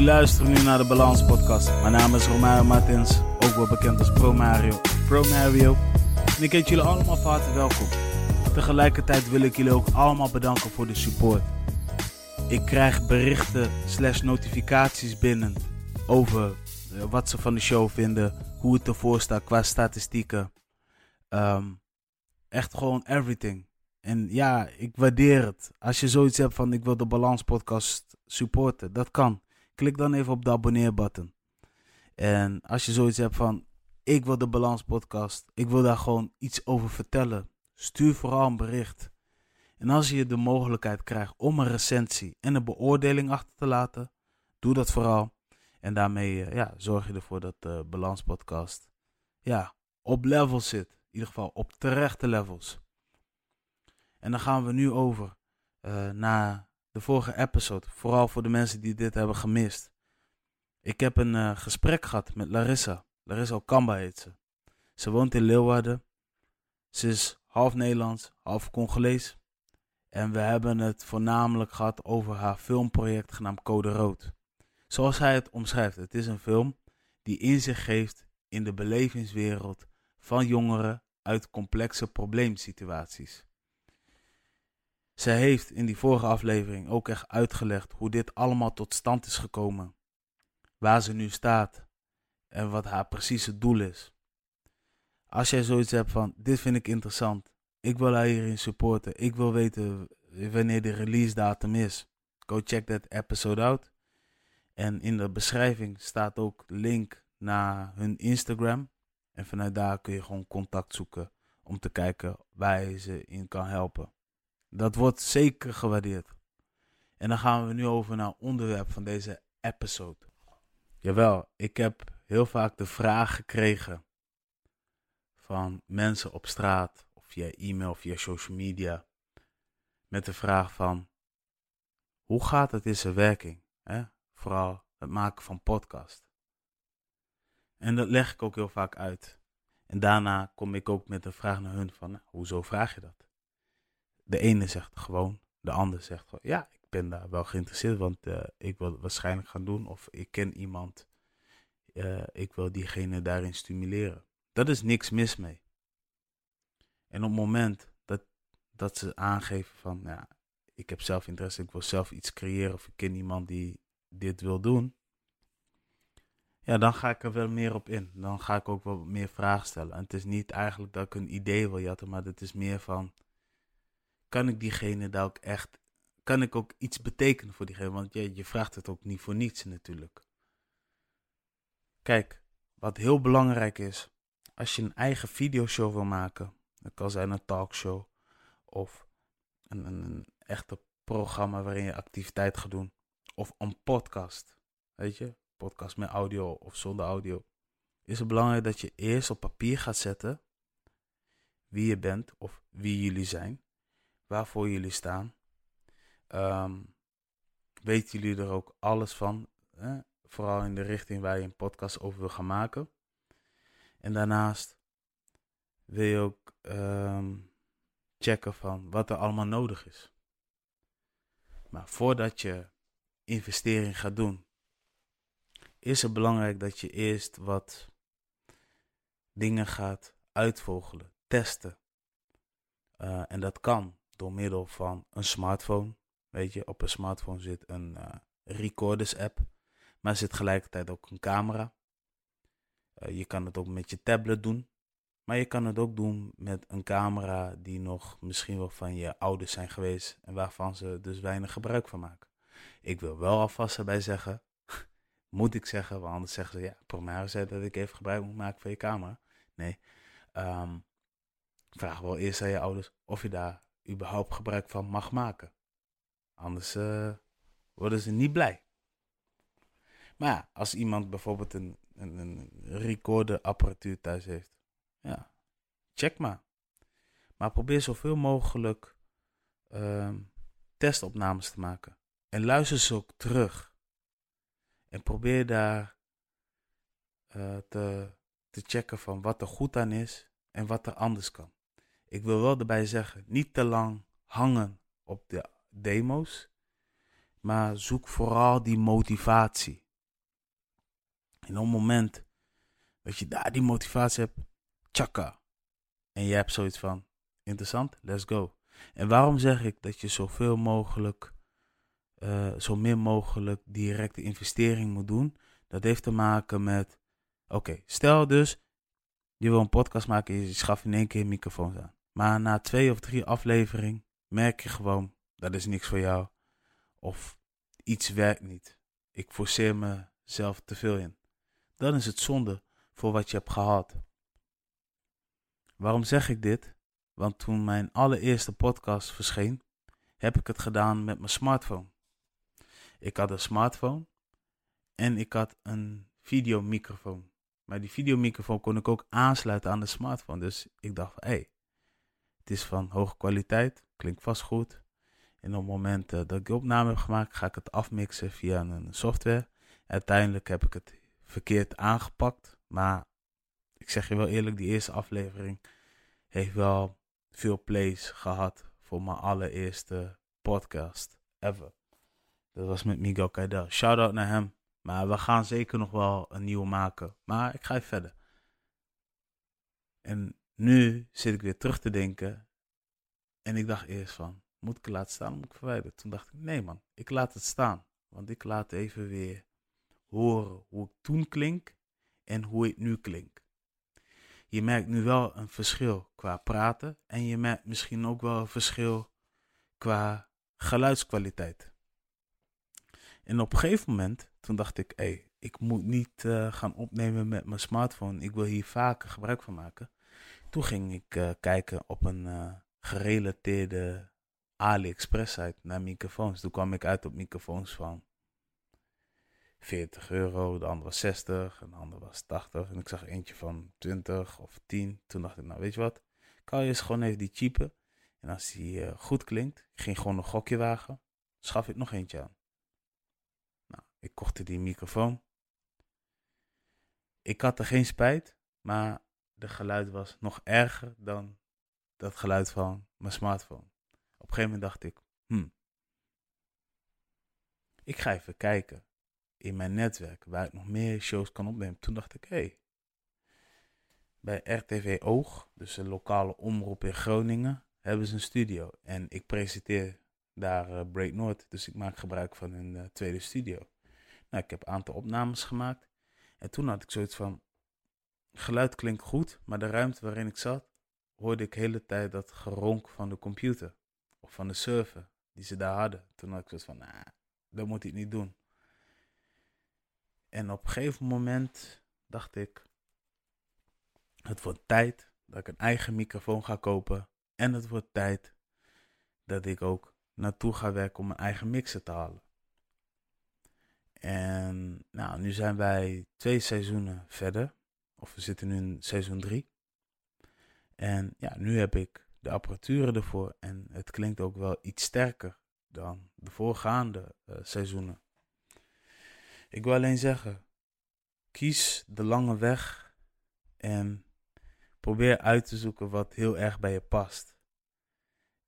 Jullie luisteren nu naar de Balans Podcast. Mijn naam is Romario Martins, ook wel bekend als Pro Mario. Pro Mario. En ik heet jullie allemaal van harte welkom. Tegelijkertijd wil ik jullie ook allemaal bedanken voor de support. Ik krijg berichten slash notificaties binnen over eh, wat ze van de show vinden, hoe het ervoor staat qua statistieken. Ehm, echt gewoon everything. En ja, ik waardeer het. Als je zoiets hebt van ik wil de Balans Podcast supporten, dat kan. Klik dan even op de abonneer-button. En als je zoiets hebt van ik wil de Balans Podcast, ik wil daar gewoon iets over vertellen, stuur vooral een bericht. En als je de mogelijkheid krijgt om een recensie en een beoordeling achter te laten, doe dat vooral. En daarmee eh, ja, zorg je ervoor dat de Balans Podcast ja, op level zit. In ieder geval op terechte levels. En dan gaan we nu over uh, naar de vorige episode. Vooral voor de mensen die dit hebben gemist. Ik heb een uh, gesprek gehad met Larissa. Larissa Okamba heet ze. Ze woont in Leeuwarden. Ze is half Nederlands, half Congolees. En we hebben het voornamelijk gehad over haar filmproject genaamd Code Rood. Zoals hij het omschrijft, het is een film die inzicht geeft in de belevingswereld van jongeren uit complexe probleemsituaties. Zij heeft in die vorige aflevering ook echt uitgelegd hoe dit allemaal tot stand is gekomen. Waar ze nu staat en wat haar precieze doel is. Als jij zoiets hebt van: dit vind ik interessant, ik wil haar hierin supporten, ik wil weten wanneer de release datum is, go check that episode out. En in de beschrijving staat ook link naar hun Instagram. En vanuit daar kun je gewoon contact zoeken om te kijken waar je ze in kan helpen. Dat wordt zeker gewaardeerd. En dan gaan we nu over naar het onderwerp van deze episode. Jawel, ik heb heel vaak de vraag gekregen van mensen op straat of via e-mail, via social media. Met de vraag van, hoe gaat het in zijn werking? Hè? Vooral het maken van podcast. En dat leg ik ook heel vaak uit. En daarna kom ik ook met de vraag naar hun van, hoezo vraag je dat? De ene zegt gewoon, de ander zegt gewoon, ja, ik ben daar wel geïnteresseerd, want uh, ik wil het waarschijnlijk gaan doen. Of ik ken iemand, uh, ik wil diegene daarin stimuleren. Dat is niks mis mee. En op het moment dat, dat ze aangeven van, ja, ik heb zelf interesse, ik wil zelf iets creëren of ik ken iemand die dit wil doen, ja, dan ga ik er wel meer op in. Dan ga ik ook wel meer vragen stellen. En het is niet eigenlijk dat ik een idee wil jatten, maar het is meer van, kan ik diegene daar ook echt, kan ik ook iets betekenen voor diegene? Want je, je vraagt het ook niet voor niets natuurlijk. Kijk, wat heel belangrijk is, als je een eigen videoshow wil maken, dat kan zijn een talkshow of een, een, een echte programma waarin je activiteit gaat doen, of een podcast, weet je, podcast met audio of zonder audio, is het belangrijk dat je eerst op papier gaat zetten wie je bent of wie jullie zijn, waarvoor jullie staan. Um, weten jullie er ook alles van, hè? vooral in de richting waar je een podcast over wil gaan maken. En daarnaast wil je ook um, checken van wat er allemaal nodig is. Maar voordat je investering gaat doen, is het belangrijk dat je eerst wat dingen gaat uitvogelen, testen. Uh, en dat kan door middel van een smartphone. Weet je, op een smartphone zit een uh, recorders app, maar zit tegelijkertijd ook een camera. Uh, je kan het ook met je tablet doen, maar je kan het ook doen met een camera die nog misschien wel van je ouders zijn geweest en waarvan ze dus weinig gebruik van maken. Ik wil wel alvast erbij zeggen, moet ik zeggen, want anders zeggen ze, ja, Promare zei dat ik even gebruik moet maken van je camera. Nee, um, vraag wel eerst aan je ouders of je daar überhaupt gebruik van mag maken. Anders uh, worden ze niet blij. Maar ja, als iemand bijvoorbeeld een, een, een recorderapparatuur thuis heeft, ja, check maar. Maar probeer zoveel mogelijk um, testopnames te maken. En luister ze ook terug. En probeer daar uh, te, te checken van wat er goed aan is en wat er anders kan. Ik wil wel erbij zeggen, niet te lang hangen op de demo's, maar zoek vooral die motivatie. En op het moment dat je daar die motivatie hebt, tjaka. En je hebt zoiets van, interessant, let's go. En waarom zeg ik dat je zoveel mogelijk, uh, zo min mogelijk directe investering moet doen? Dat heeft te maken met, oké, stel dus, je wil een podcast maken, je schaft in één keer een microfoon aan. Maar na twee of drie afleveringen merk je gewoon, dat is niks voor jou. Of iets werkt niet. Ik forceer mezelf te veel in. Dan is het zonde voor wat je hebt gehad. Waarom zeg ik dit? Want toen mijn allereerste podcast verscheen, heb ik het gedaan met mijn smartphone. Ik had een smartphone en ik had een videomicrofoon. Maar die videomicrofoon kon ik ook aansluiten aan de smartphone. Dus ik dacht, hé, hey, is van hoge kwaliteit, klinkt vast goed. En op het moment uh, dat ik de opname heb gemaakt, ga ik het afmixen via een software. Uiteindelijk heb ik het verkeerd aangepakt. Maar ik zeg je wel eerlijk, die eerste aflevering heeft wel veel plays gehad voor mijn allereerste podcast ever. Dat was met Miguel Kaidel. Shout out naar hem. Maar we gaan zeker nog wel een nieuwe maken. Maar ik ga even verder. En nu zit ik weer terug te denken. En ik dacht eerst van, moet ik het laten staan moet ik verwijderen? Toen dacht ik, nee man, ik laat het staan. Want ik laat even weer horen hoe ik toen klink en hoe ik nu klink. Je merkt nu wel een verschil qua praten en je merkt misschien ook wel een verschil qua geluidskwaliteit. En op een gegeven moment, toen dacht ik, hé, ik moet niet uh, gaan opnemen met mijn smartphone. Ik wil hier vaker gebruik van maken. Toen ging ik uh, kijken op een uh, gerelateerde AliExpress site naar microfoons. Toen kwam ik uit op microfoons van 40 euro, de andere was 60 en de andere was 80. En ik zag eentje van 20 of 10. Toen dacht ik, nou weet je wat, kan je eens gewoon even die cheapen. En als die uh, goed klinkt, ik ging gewoon een gokje wagen, schaf ik nog eentje aan. Nou, ik kocht die microfoon. Ik had er geen spijt, maar de geluid was nog erger dan dat geluid van mijn smartphone. Op een gegeven moment dacht ik, hmm, ik ga even kijken in mijn netwerk waar ik nog meer shows kan opnemen. Toen dacht ik, hé, hey, bij RTV Oog, dus een lokale omroep in Groningen, hebben ze een studio. En ik presenteer daar uh, Break North, dus ik maak gebruik van hun uh, tweede studio. Nou, ik heb een aantal opnames gemaakt. En toen had ik zoiets van, geluid klinkt goed, maar de ruimte waarin ik zat, hoorde ik de hele tijd dat geronk van de computer. Of van de server die ze daar hadden. Toen had ik zoiets van, nou, dat moet ik niet doen. En op een gegeven moment dacht ik, het wordt tijd dat ik een eigen microfoon ga kopen. En het wordt tijd dat ik ook naartoe ga werken om mijn eigen mixer te halen. En nou, nu zijn wij twee seizoenen verder. Of we zitten nu in seizoen drie. En ja, nu heb ik de apparatuur ervoor. En het klinkt ook wel iets sterker dan de voorgaande uh, seizoenen. Ik wil alleen zeggen, kies de lange weg en probeer uit te zoeken wat heel erg bij je past.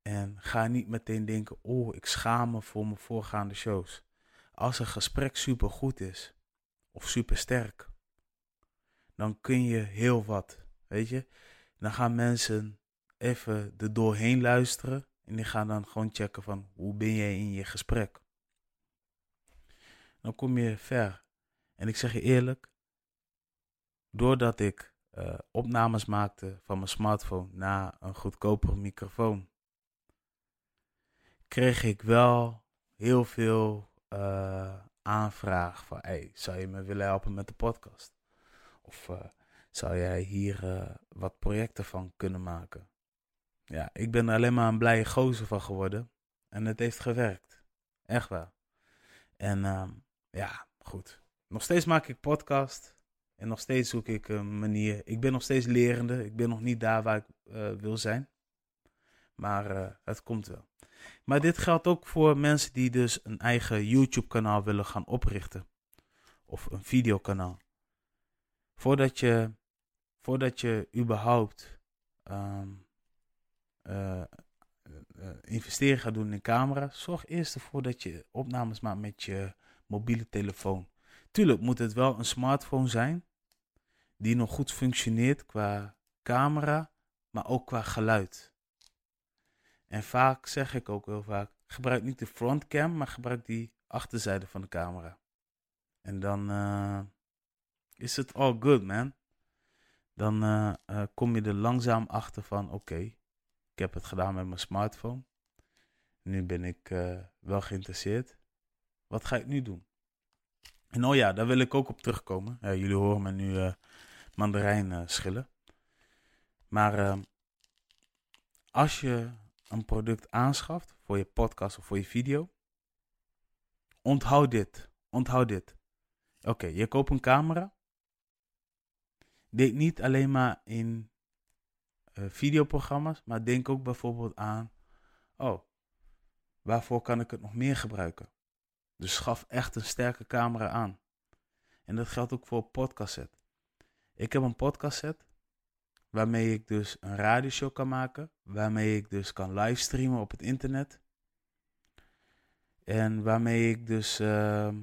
En ga niet meteen denken, oh, ik schaam me voor mijn voorgaande shows. Als een gesprek super goed is, of super sterk, dan kun je heel wat, weet je. Dan gaan mensen even er doorheen luisteren en die gaan dan gewoon checken van, hoe ben jij in je gesprek dan kom je ver. En ik zeg je eerlijk, doordat ik uh, opnames maakte van mijn smartphone naar een goedkopere microfoon, kreeg ik wel heel veel uh, aanvraag van, hey, zou je me willen helpen met de podcast? Of uh, zou jij hier wat projecten van kunnen maken? Ja, ik ben er alleen maar een blije gozer van geworden. En het heeft gewerkt. Echt waar. En uh, ja, goed. Nog steeds maak ik podcast. En nog steeds zoek ik een manier. Ik ben nog steeds lerende. Ik ben nog niet daar waar ik uh, wil zijn. Maar het komt wel. Maar dit geldt ook voor mensen die dus een eigen YouTube-kanaal willen gaan oprichten. Of een videokanaal. Voordat je, voordat je überhaupt um, investeren gaat doen in camera, zorg eerst ervoor dat je opnames maakt met je mobiele telefoon. tuurlijk moet het wel een smartphone zijn die nog goed functioneert qua camera, maar ook qua geluid. En vaak zeg ik ook heel vaak, gebruik niet de frontcam, maar gebruik die achterzijde van de camera. En dan is het all good, man. Dan uh, uh, kom je er langzaam achter van, oké, ik heb het gedaan met mijn smartphone. Nu ben ik wel geïnteresseerd. Wat ga ik nu doen? En oh ja, daar wil ik ook op terugkomen. jullie horen me nu mandarijn schillen. Maar ehm, als je een product aanschaft voor je podcast of voor je video, onthoud dit. Onthoud dit. Oké, je koopt een camera. Denk niet alleen maar in uh, videoprogramma's, maar denk ook bijvoorbeeld aan, oh, waarvoor kan ik het nog meer gebruiken? Dus schaf echt een sterke camera aan. En dat geldt ook voor een podcastset. Ik heb een podcastset waarmee ik dus een radioshow kan maken, waarmee ik dus kan livestreamen op het internet. En waarmee ik dus uh,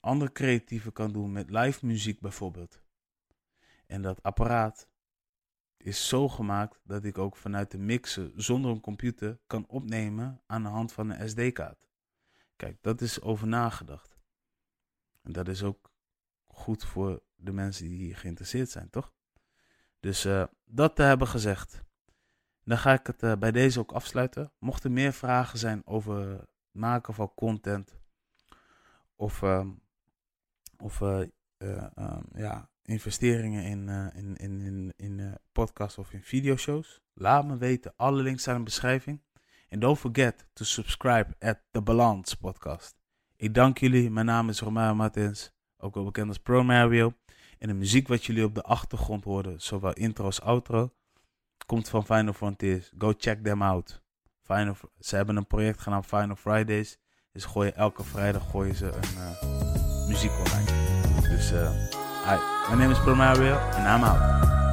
andere creatieven kan doen met live muziek bijvoorbeeld. En dat apparaat is zo gemaakt dat ik ook vanuit de mixen zonder een computer kan opnemen aan de hand van een SD-kaart. Kijk, dat is over nagedacht. En dat is ook goed voor de mensen die geïnteresseerd zijn, toch? Dus uh, dat te hebben gezegd. Dan ga ik het uh, bij deze ook afsluiten. Mochten meer vragen zijn over het maken van content of, uh, of ja, investeringen in, in, in, in, in podcasts of in videoshows, laat me weten. Alle links zijn in de beschrijving. En don't forget to subscribe at The Balance Podcast. Ik dank jullie. Mijn naam is Romeo Martins, ook wel bekend als Pro Mario. En de muziek wat jullie op de achtergrond hoorden, zowel intro als outro, komt van Final Frontiers. Go check them out. Final, ze hebben een project genaamd Final Fridays. Dus gooien elke vrijdag gooien ze een uh, muziek online. Dus uh, hi, my name is Pro Mario and I'm out.